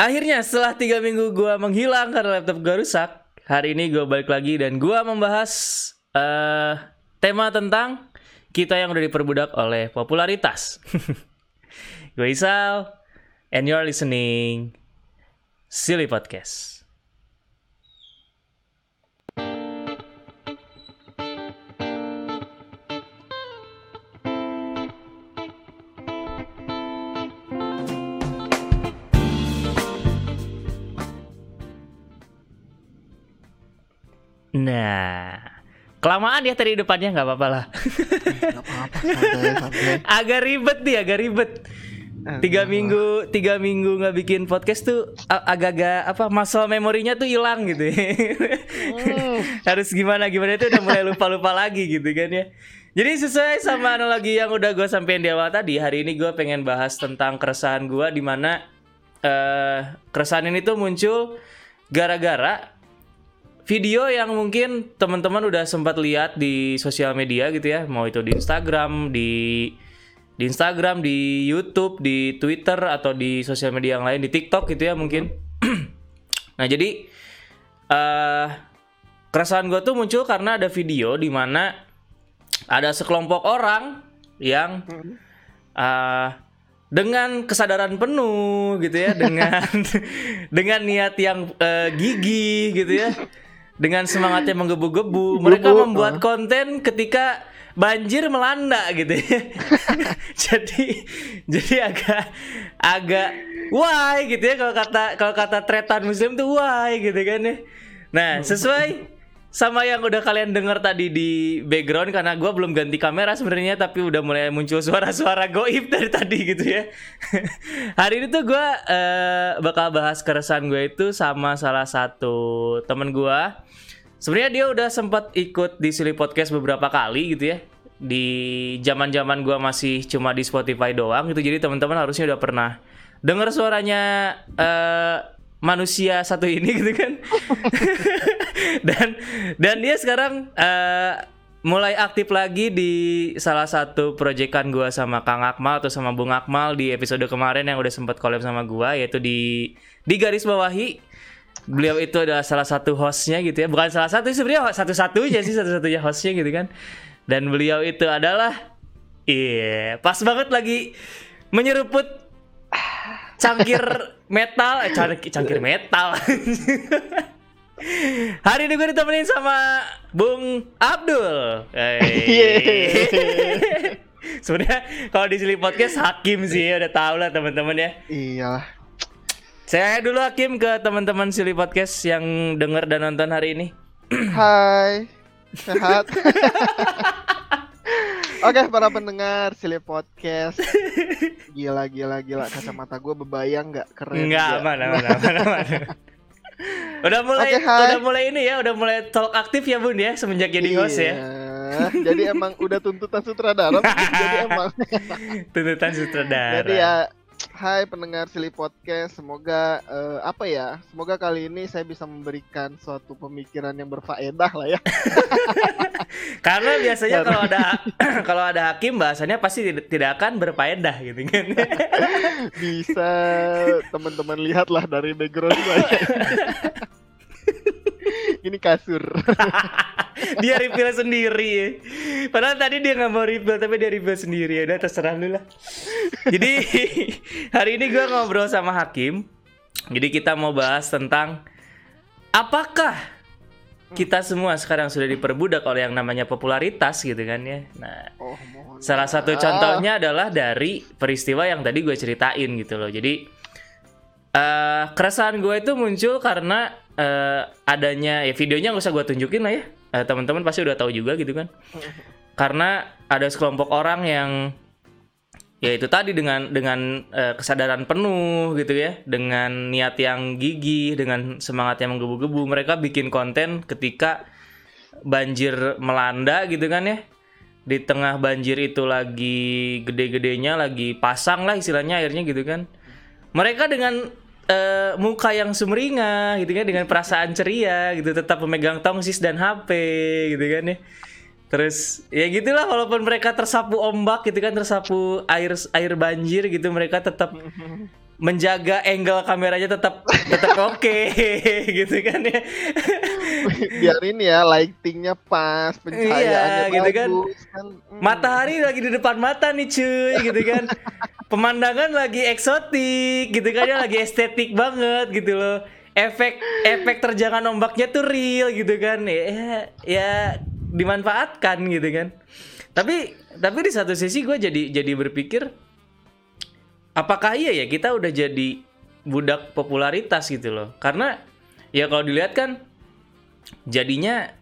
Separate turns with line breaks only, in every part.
Akhirnya setelah tiga minggu gue menghilang karena laptop gue rusak, hari ini gue balik lagi dan gue membahas uh, tema tentang kita yang udah diperbudak oleh popularitas. gue Isal, and you're listening Silly Podcast. Nah, kelamaan ya tadi depannya nggak apa-apa lah.
Apa-apa,
agak ribet nih, agak ribet. Tiga minggu, tiga minggu nggak bikin podcast tuh agak-agak apa muscle memorinya tuh hilang gitu. ya. Harus gimana gimana itu udah mulai lupa-lupa lagi gitu kan ya. Jadi sesuai sama analogi yang udah gue sampein di awal tadi, hari ini gue pengen bahas tentang keresahan gue di mana eh keresahan ini tuh muncul gara-gara video yang mungkin teman-teman udah sempat lihat di sosial media gitu ya, mau itu di Instagram, di di Instagram, di YouTube, di Twitter atau di sosial media yang lain, di TikTok gitu ya mungkin. nah jadi eh keresahan gue tuh muncul karena ada video di mana ada sekelompok orang yang eh dengan kesadaran penuh gitu ya, dengan dengan niat yang eh, gigih gitu ya, dengan semangatnya menggebu-gebu, mereka
Gebu,
membuat
ah.
konten ketika banjir melanda gitu ya. jadi jadi agak agak why gitu ya kalau kata kalau kata tretan muslim tuh why gitu kan ya. Nah, sesuai sama yang udah kalian dengar tadi di background karena gua belum ganti kamera sebenarnya tapi udah mulai muncul suara-suara goib dari tadi gitu ya. Hari ini tuh gua eh, bakal bahas keresahan gue itu sama salah satu temen gua. Sebenarnya dia udah sempat ikut di Silly Podcast beberapa kali gitu ya. Di zaman-zaman gua masih cuma di Spotify doang gitu. Jadi teman-teman harusnya udah pernah dengar suaranya eh manusia satu ini gitu kan. dan dan dia sekarang eh mulai aktif lagi di salah satu proyekan gua sama Kang Akmal atau sama Bung Akmal di episode kemarin yang udah sempat collab sama gua yaitu di di garis bawahi. Beliau itu adalah salah satu hostnya gitu ya. Bukan salah satu sebenarnya satu-satunya sih satu-satunya hostnya gitu kan. Dan beliau itu adalah iya pas banget lagi menyeruput cangkir metal. Eh cangkir metal hari ini gue ditemenin sama Bung Abdul Hey. sebenarnya kalau di sini podcast Hakim sih ya, udah tau lah teman-teman ya
Iyalah.
saya dulu Hakim ke teman-teman Silly Podcast yang denger dan nonton hari ini.
Hai. Sehat. Oke, para pendengar Silly Podcast. Gila, gila, gila. Kacamata gue bebayang nggak keren?
Enggak,
juga.
mana mana mana mana. Udah mulai
Oke, hai.
udah mulai ini ya, udah mulai talk aktif ya Bun ya semenjak jadi host ya.
Iya. Jadi emang udah tuntutan sutradara. jadi emang.
Tuntutan sutradara.
Jadi ya, Hai pendengar Silly Podcast, semoga eh, apa ya? Semoga kali ini saya bisa memberikan suatu pemikiran yang berfaedah lah ya.
Karena biasanya kalau ada kalau ada hakim bahasanya pasti tidak, tidak akan berfaedah gitu kan.
Bisa teman-teman lihatlah dari background saya. ini kasur.
Dia reveal sendiri ya. Padahal tadi dia nggak mau reveal tapi dia reveal sendiri ya. Udah terserah lu lah. Jadi hari ini gua ngobrol sama Hakim. Jadi kita mau bahas tentang apakah kita semua sekarang sudah diperbudak oleh yang namanya popularitas gitu kan ya. Nah,
Oh.
Salah satu contohnya adalah dari peristiwa yang tadi gue ceritain gitu loh. Jadi eh keresahan gue itu muncul karena eh, adanya ya videonya nggak usah gue tunjukin lah ya. Eh, Teman-teman pasti udah tahu juga gitu kan. Karena ada sekelompok orang yang ya itu tadi dengan dengan eh, kesadaran penuh gitu ya, dengan niat yang gigih, dengan semangat yang menggebu-gebu, mereka bikin konten ketika banjir melanda gitu kan ya. Di tengah banjir itu lagi gede-gedenya lagi pasang lah istilahnya airnya gitu kan. Mereka dengan eh, muka yang sumringah gitu kan dengan perasaan ceria gitu tetap memegang tongsis dan HP gitu kan ya terus ya gitulah walaupun mereka tersapu ombak gitu kan tersapu air air banjir gitu mereka tetap menjaga angle kameranya tetap tetap oke gitu kan ya.
Biar ini ya lightingnya pas, pencahayaannya
Iya, gitu kan.
bagus kan. Hmm.
Matahari lagi di depan mata nih cuy gitu kan. Pemandangan lagi eksotik gitu kan ya lagi estetik banget gitu loh. Efek efek terjangan ombaknya tuh real gitu kan. Ya ya dimanfaatkan gitu kan. Tapi tapi di satu sisi gue jadi jadi berpikir apakah iya ya kita udah jadi budak popularitas gitu loh. Karena ya kalau dilihat kan jadinya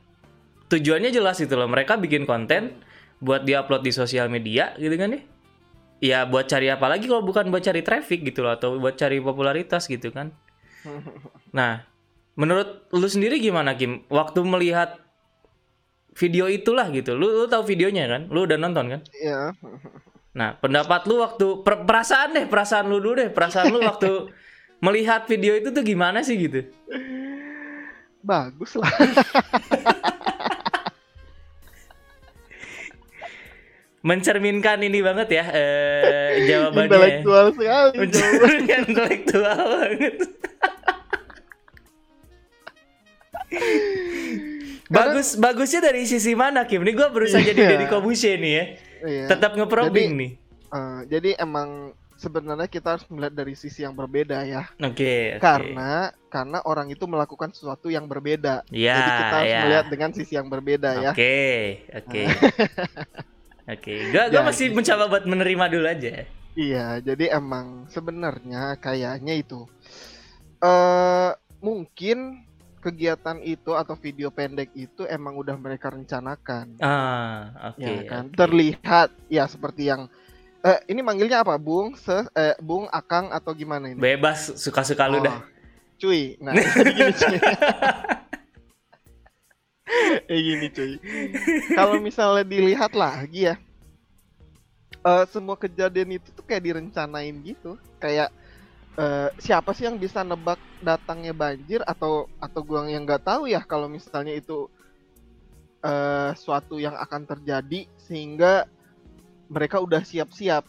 tujuannya jelas gitu loh. Mereka bikin konten buat diupload di sosial media gitu kan ya. Ya buat cari apa lagi kalau bukan buat cari traffic gitu loh atau buat cari popularitas gitu kan. Nah, menurut lu sendiri gimana Kim? Waktu melihat video itulah gitu. Lu lu tahu videonya kan? Lu udah nonton kan?
Iya.
Nah, pendapat lu waktu per- perasaan deh, perasaan lu dulu deh, perasaan lu waktu melihat video itu tuh gimana sih gitu?
Bagus lah.
Mencerminkan ini banget ya eh, jawabannya.
Intelektual sekali.
Mencerminkan intelektual banget. Bagus bagusnya dari sisi mana Kim? Ini gue berusaha jadi
Iya.
Deddy Kobushe nih ya.
Iya.
Tetap ngeprobing
Jadi-
nih.
Eh, jadi emang sebenarnya kita harus melihat dari sisi yang berbeda ya.
Oke. oke.
Karena karena orang itu melakukan sesuatu yang berbeda.
Ya,
jadi kita harus
ya.
melihat dengan sisi yang berbeda ya.
Oke, oke. Oke, gua gua
Ya,
masih
gitu.
mencoba buat menerima dulu aja.
Iya, jadi emang sebenarnya kayaknya itu eh mungkin kegiatan itu atau video pendek itu emang udah mereka rencanakan.
Ah, oke.
ya kan
oke.
terlihat ya seperti yang eh ini manggilnya apa Bung Se eh, Bung Akang atau gimana ini
Bebas suka-suka lu
Oh,
dah.
cuy nah gini cuy eh gini cuy. Kalau misalnya dilihat lagi ya eh, semua kejadian itu tuh kayak direncanain gitu. Kayak eh, siapa sih yang bisa nebak datangnya banjir atau atau gua yang nggak tahu ya kalau misalnya itu eh suatu yang akan terjadi sehingga mereka udah siap-siap.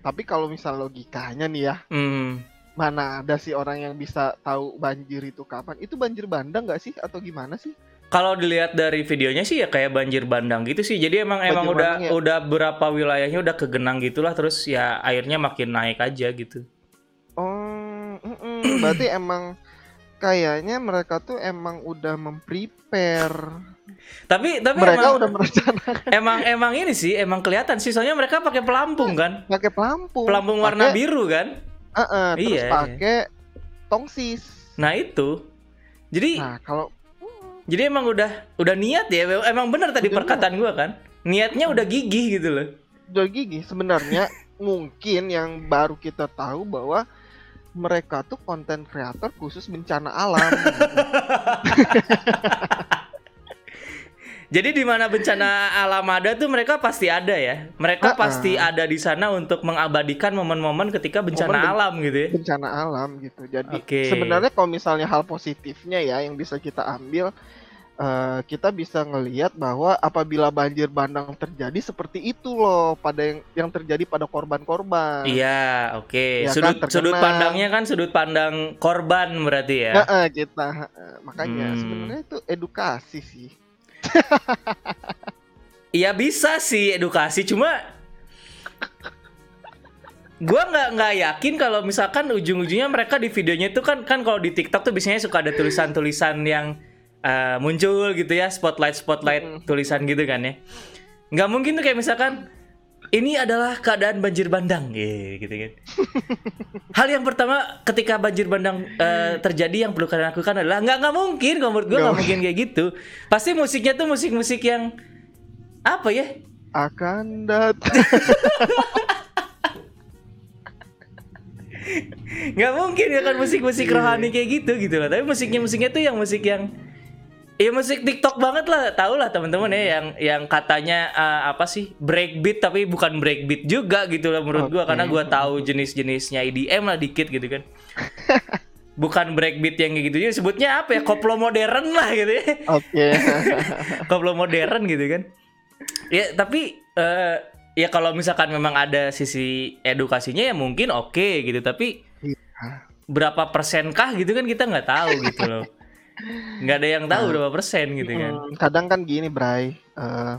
Tapi kalau misal logikanya nih ya
Hmm.
mana ada sih orang yang bisa tahu banjir itu kapan? Itu banjir bandang nggak sih? Atau gimana sih
Kalau dilihat dari videonya sih ya kayak banjir bandang gitu sih. Jadi emang
Banjir
emang udah
ya?
udah berapa wilayahnya udah kegenang gitulah terus ya airnya makin naik aja gitu.
Oh, mm-mm. berarti emang kayaknya mereka tuh emang udah memprepare.
Tapi tapi
Mereka
emang,
udah merencanakan
emang emang ini sih emang kelihatan sih soalnya mereka pakai pelampung kan.
pakai pelampung.
Pelampung warna
pakai-
biru kan.
Uh-uh, terus
Iya, iya.
pakai tongsis.
Nah, itu. Jadi
Nah, kalau
Jadi emang udah udah niat ya. Emang bener tadi
Udah
perkataan gua kan. Niatnya udah gigih gitu loh.
udah gigi sebenarnya mungkin yang baru kita tahu bahwa mereka tuh konten kreator khusus bencana alam.
Jadi di mana bencana alam ada tuh mereka pasti ada ya. Mereka
Ha-ha.
pasti ada di sana untuk mengabadikan momen-momen ketika bencana
Momen ben-
alam gitu ya.
bencana alam gitu. Jadi
Oke.
sebenarnya kalau misalnya hal positifnya ya yang bisa kita ambil eh, kita bisa ngelihat bahwa apabila banjir bandang terjadi seperti itu loh pada yang yang terjadi pada korban-korban.
Iya, oke.
Ya kan,
sudut
terkena.
sudut pandangnya kan sudut pandang korban berarti ya.
Heeh, kita heeh. makanya
Hmm.
sebenarnya itu edukasi sih.
Iya bisa sih edukasi, cuma gua nggak nggak yakin kalau misalkan ujung-ujungnya mereka di videonya itu kan kan kalau di TikTok tuh biasanya suka ada tulisan-tulisan yang eh, muncul gitu ya, spotlight spotlight
Mm.
tulisan gitu kan ya. Nggak mungkin tuh kayak misalkan ini adalah keadaan banjir bandang gitu kan. Hal yang pertama ketika banjir bandang eh, terjadi yang perlu kalian lakukan adalah nggak nggak mungkin kalau menurut
Nggak
nggak mungkin kayak gitu. Pasti musiknya tuh musik-musik yang apa ya?
Akan datang.
nggak mungkin ya kan musik-musik
Iya.
rohani kayak gitu gitu loh tapi musiknya musiknya tuh yang musik yang ya musik TikTok banget lah. Tau lah teman-teman ya yang yang katanya eh, apa sih breakbeat tapi bukan breakbeat juga gitu lah menurut gua.
Oke.
karena gua tahu jenis-jenisnya EDM lah dikit gitu kan. Bukan breakbeat yang kayak gitu ya sebutnya apa ya? Koplo modern lah gitu ya.
Oke.
koplo modern gitu kan. Ya tapi eh, ya kalau misalkan memang ada sisi edukasinya ya mungkin oke gitu. Tapi
Iya.
berapa persenkah gitu kan kita nggak tahu gitu loh nggak ada yang tahu
Nah.
berapa persen gitu kan.
Hmm, kadang kan gini Bray eh,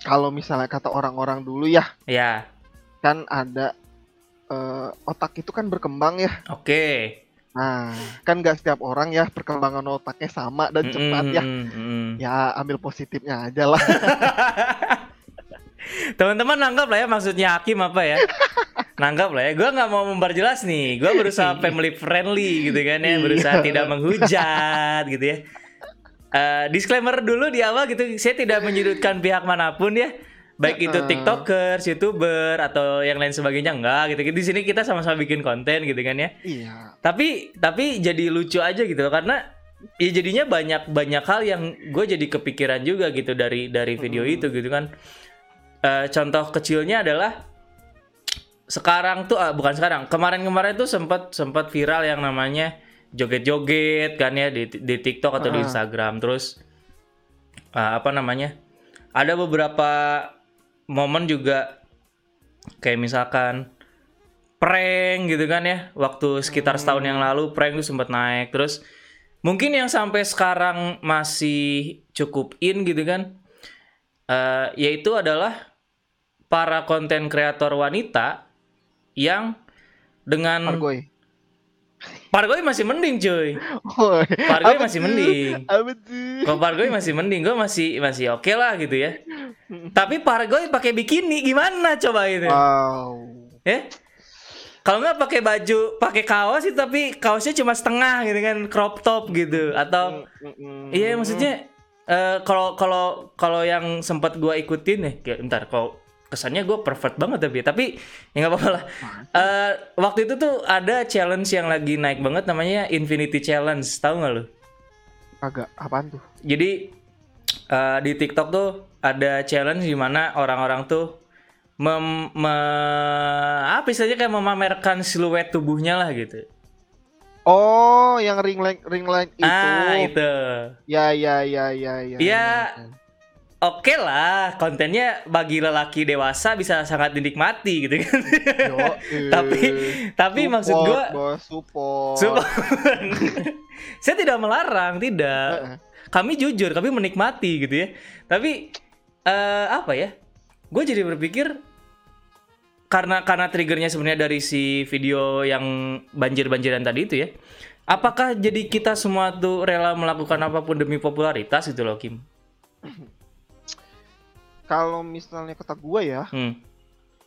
kalau misalnya kata orang-orang dulu ya
ya.
kan ada eh, otak itu kan berkembang ya.
Oke.
Nah kan nggak setiap orang ya perkembangan otaknya sama dan cepat
Mm,
ya.
mm,
ya ambil positifnya aja lah.
Teman-teman nanggap lah ya maksudnya Hakim apa ya nanggap lah ya gue nggak mau memperjelas nih. Gue berusaha family friendly gitu kan ya berusaha
Iya.
tidak menghujat gitu ya. Eh, disclaimer dulu di awal gitu saya tidak menyudutkan pihak mana pun ya. Baik itu tiktokers youtuber atau yang lain sebagainya enggak gitu. Di sini kita sama-sama bikin konten gitu kan ya.
Iya.
Tapi tapi jadi lucu aja gitu loh karena ya jadinya banyak banyak hal yang gue jadi kepikiran juga gitu dari dari video
Mm.
itu gitu kan. Eh, contoh kecilnya adalah sekarang tuh ah, bukan sekarang. Kemarin-kemarin tuh sempat sempat viral yang namanya joget-joget kan ya di, di TikTok atau di
Ah.
Instagram. Terus ah, apa namanya ada beberapa momen juga kayak misalkan prank gitu kan ya waktu sekitar setahun yang lalu prank tuh sempat naik. Terus mungkin yang sampai sekarang masih cukup in gitu kan eh, yaitu adalah para konten kreator wanita yang dengan
Pargoy.
Pargoy masih mending cuy. Pargoy masih mending. Kalau Pargoy masih mending? Gue masih masih oke lah gitu ya. Tapi Pargoy pakai bikini gimana coba itu
wow.
Ya? Kalau nggak pakai baju pakai kaos sih tapi kaosnya cuma setengah gitu kan crop top gitu. Atau iya maksudnya eh, kalau kalau kalau yang sempat gua ikutin nih kayak bentar kalau kesannya gue pervert banget tapi tapi ya nggak apa-apa lah Eh, waktu itu tuh ada challenge yang lagi naik banget namanya Infinity Challenge tahu nggak lu
agak apaan tuh
jadi eh, di TikTok tuh ada challenge di mana orang-orang tuh mem, me- apa istilahnya kayak memamerkan siluet tubuhnya lah gitu.
oh yang ring light ring light itu
Ah itu.
ya ya ya ya ya
Iya. Oke lah, kontennya bagi lelaki dewasa bisa sangat dinikmati gitu kan.
Yo,
tapi tapi maksud gua
bos, support.
Support. saya tidak melarang, tidak. Kami jujur, kami menikmati gitu ya. Tapi eh apa ya? Gue jadi berpikir karena karena triggernya sebenarnya dari si video yang banjir-banjiran tadi itu ya. Apakah jadi kita semua tuh rela melakukan apa pun demi popularitas gitu loh Kim?
Kalau misalnya kata gue ya,
Hmm.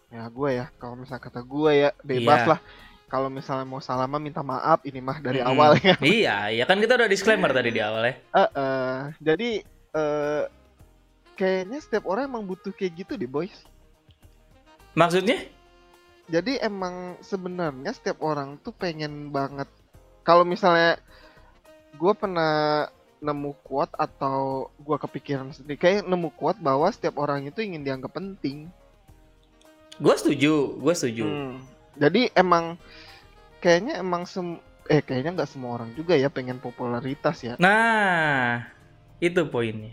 ya gue ya. Kalau misalnya kata gue ya, bebas
Iya.
lah. Kalau misalnya mau salaman minta maaf, ini mah dari
Mm-mm.
awal ya.
Iya, ya kan kita udah disclaimer tadi di awal ya.
Eh, eh, jadi eh, kayaknya setiap orang emang butuh kayak gitu deh, boys.
Maksudnya?
Jadi emang sebenarnya setiap orang tuh pengen banget. Kalau misalnya gue pernah nemu quote atau gue kepikiran sendiri, kayak nemu quote bahwa setiap orang itu ingin dianggap penting.
Gue setuju, gue setuju.
Hmm. Jadi emang kayaknya emang sem eh kayaknya nggak semua orang juga ya pengen popularitas ya.
Nah, itu poinnya.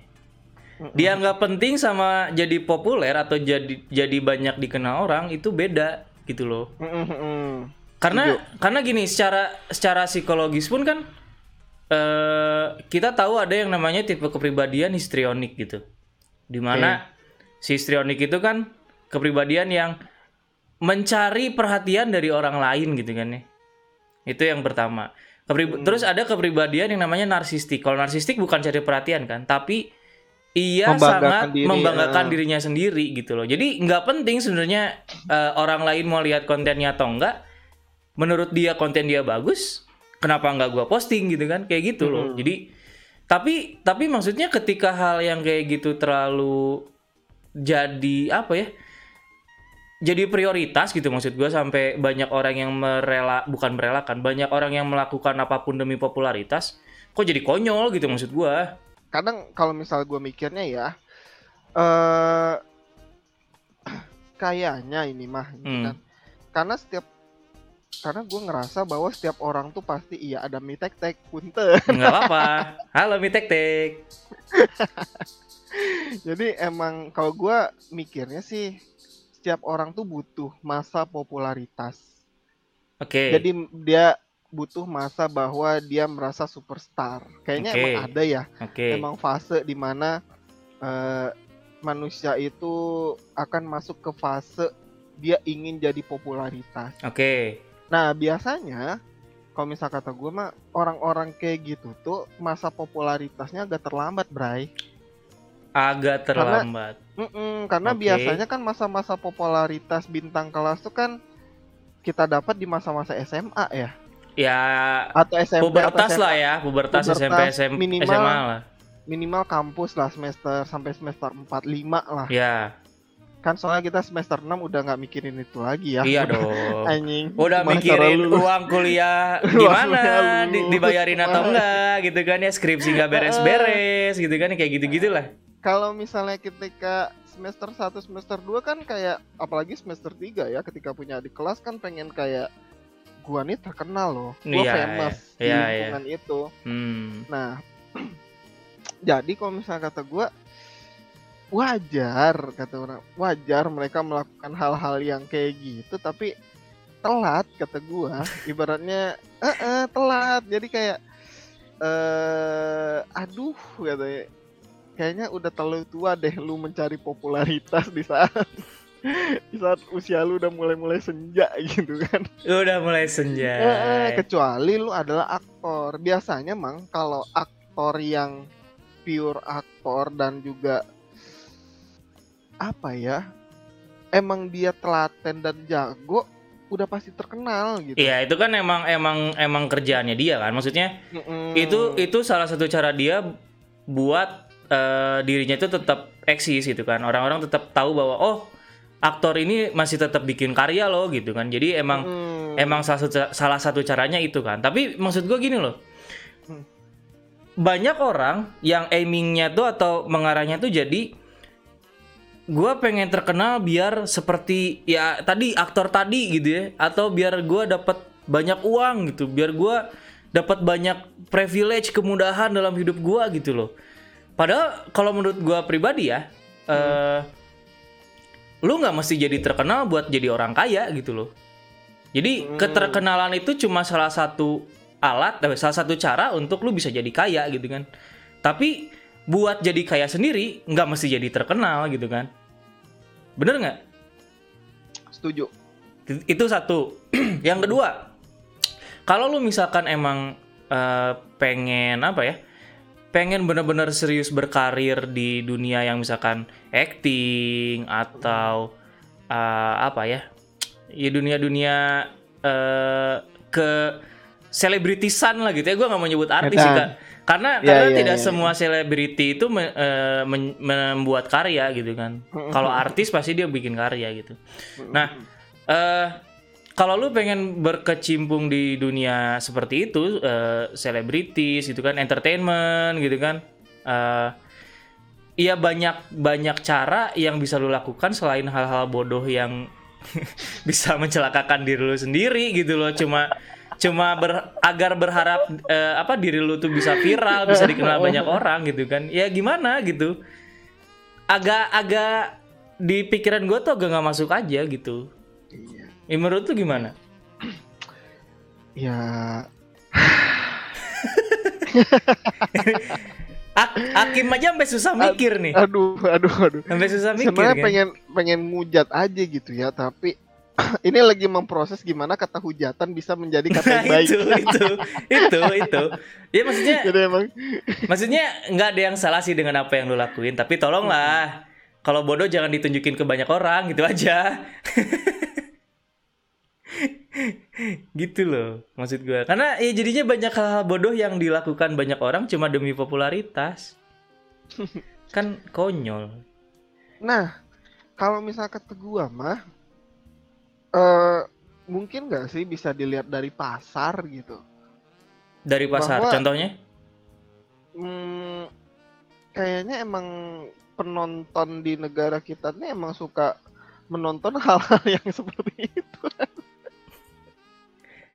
Mm-mm.
Dianggap penting sama jadi populer atau jadi jadi banyak dikenal orang itu beda gitu loh.
Mm-mm-mm.
Karena karena gini, secara secara psikologis pun kan eh kita tahu ada yang namanya tipe kepribadian histrionik gitu. Di mana si histrionik itu kan kepribadian yang mencari perhatian dari orang lain gitu kan ya. Itu yang pertama. Keprib- Terus ada kepribadian yang namanya narsistik. Kalau narsistik bukan cari perhatian kan, tapi ia
Membanggakan
sangat
diri,
membanggakan
eh.
dirinya sendiri gitu loh. Jadi nggak penting sebenarnya eh, orang lain mau lihat kontennya atau enggak. Menurut dia konten dia bagus, kenapa nggak gua posting gitu kan? Kayak gitu loh.
Hmm.
Jadi tapi tapi maksudnya ketika hal yang kayak gitu terlalu jadi apa ya? jadi prioritas gitu maksud gue sampai banyak orang yang merela bukan merelakan banyak orang yang melakukan apa pun demi popularitas kok jadi konyol gitu maksud gue
Kadang kalau misal gue mikirnya ya, eh kayaknya ini mah, gitu
Hmm.
kan. Karena setiap karena gue ngerasa bahwa setiap orang tuh pasti iya ada mi tek tek punten.
nggak apa-apa halo mi tek tek
Jadi emang kalau gue mikirnya sih setiap orang tuh butuh masa popularitas.
Oke.
Jadi dia butuh masa bahwa dia merasa superstar. Kayaknya
Oke.
emang ada ya,
Oke.
emang fase di mana eh, manusia itu akan masuk ke fase dia ingin jadi popularitas.
Oke.
Nah biasanya kalau misal kata gue mah orang-orang kayak gitu tuh masa popularitasnya agak terlambat, Bray.
Agak terlambat.
Mm-mm, karena
Oke.
biasanya kan masa-masa popularitas bintang kelas tuh kan kita dapat di masa-masa SMA ya
Ya
atau SMP atau
pubertas
SMA.
lah ya, pubertas,
Pubertas,
SMP, SM,
minimal.
SMA lah.
minimal kampus lah semester sampai semester 4 5 lah.
Ya,
Kan soalnya kita semester 6 udah nggak mikirin itu lagi ya.
iya dong.
Anjing.
Udah mikirin uang kuliah gimana, di- dibayarin atau enggak gitu kan ya skripsi nggak beres-beres gitu kan kayak gitu-gitulah.
Kalau misalnya ketika semester 1 semester 2 kan kayak apalagi semester 3 ya ketika punya adik kelas kan pengen kayak gua nih terkenal loh. Gua
Iya,
famous di
iya,
lingkungan itu.
Hmm.
Nah, jadi kalau misalnya kata gua wajar kata orang. Wajar mereka melakukan hal-hal yang kayak gitu tapi telat kata gua. Ibaratnya eh eh, telat. Jadi kayak eh aduh katanya kayaknya udah terlalu tua deh lu mencari popularitas di saat di saat usia lu udah mulai-mulai senja gitu kan.
Udah mulai senja.
Eh, kecuali lu adalah aktor. Biasanya mang kalau aktor yang pure aktor dan juga apa ya? Emang dia telaten dan jago, udah pasti terkenal gitu.
Iya, itu kan emang emang emang kerjaannya dia kan. Maksudnya
Mm-mm.
itu itu salah satu cara dia buat eh, dirinya itu tetap eksis gitu kan. Orang-orang tetap tahu bahwa oh aktor ini masih tetap bikin karya loh gitu kan. Jadi emang
Mm.
emang salah satu salah satu caranya itu kan. Tapi maksud gue gini loh.
Hmm.
Banyak orang yang aimingnya tuh atau mengarahnya tuh jadi gue pengen terkenal biar seperti ya tadi aktor tadi gitu ya. Atau biar gue dapat banyak uang gitu. Biar gue dapat banyak privilege kemudahan dalam hidup gue gitu loh. Padahal kalau menurut gue pribadi ya eh lu nggak mesti jadi terkenal buat jadi orang kaya gitu loh. Jadi
Hmm.
keterkenalan itu cuma salah satu alat eh, salah satu cara untuk lu bisa jadi kaya gitu kan. Tapi buat jadi kaya sendiri nggak mesti jadi terkenal gitu kan. Bener nggak?
Setuju.
itu satu. Yang kedua kalau lu misalkan emang eh, pengen apa ya pengen bener-bener serius berkarir di dunia yang misalkan acting atau eh, apa ya ya dunia-dunia eh, ke selebritisan lah gitu ya gue nggak mau nyebut artis sih. Kak. karena
Ya,
karena
ya,
tidak
ya,
semua selebriti itu me- eh, men- membuat karya gitu kan kalau artis pasti dia bikin karya gitu nah eh kalau lu pengen berkecimpung di dunia seperti itu, eh, selebritis gitu kan, entertainment gitu kan, eh iya banyak banyak cara yang bisa lu lakukan selain hal-hal bodoh yang bisa mencelakakan diri lu sendiri gitu loh. Cuma cuma ber- agar berharap eh, apa diri lu tuh bisa viral, bisa dikenal banyak orang gitu kan. Ya gimana gitu. Agak-agak di pikiran gue tuh agak nggak masuk aja gitu.
Iya.
Ya, menurut lu gimana?
Ya,
Ak- Hakim aja sampai susah mikir nih.
aduh, aduh, aduh.
Sampai susah mikir
Sebenarnya
kan.
pengen pengen ngujat aja gitu ya, tapi ini lagi memproses gimana kata hujatan bisa menjadi kata
Nah,
yang baik.
itu, itu, itu, itu. Ya maksudnya,
Jadi emang
maksudnya nggak ada yang salah sih dengan apa yang lu lakuin. Tapi tolonglah, kalau bodoh jangan ditunjukin ke banyak orang, gitu aja. gitu loh, maksud gue. Karena ya jadinya banyak hal-hal bodoh yang dilakukan banyak orang cuma demi popularitas. Kan konyol.
Nah, kalau misal kata gua mah eh mungkin nggak sih bisa dilihat dari pasar gitu.
Dari pasar,
Bahwa-
contohnya?
Hmm, kayaknya emang penonton di negara kita ini emang suka menonton hal-hal yang seperti itu.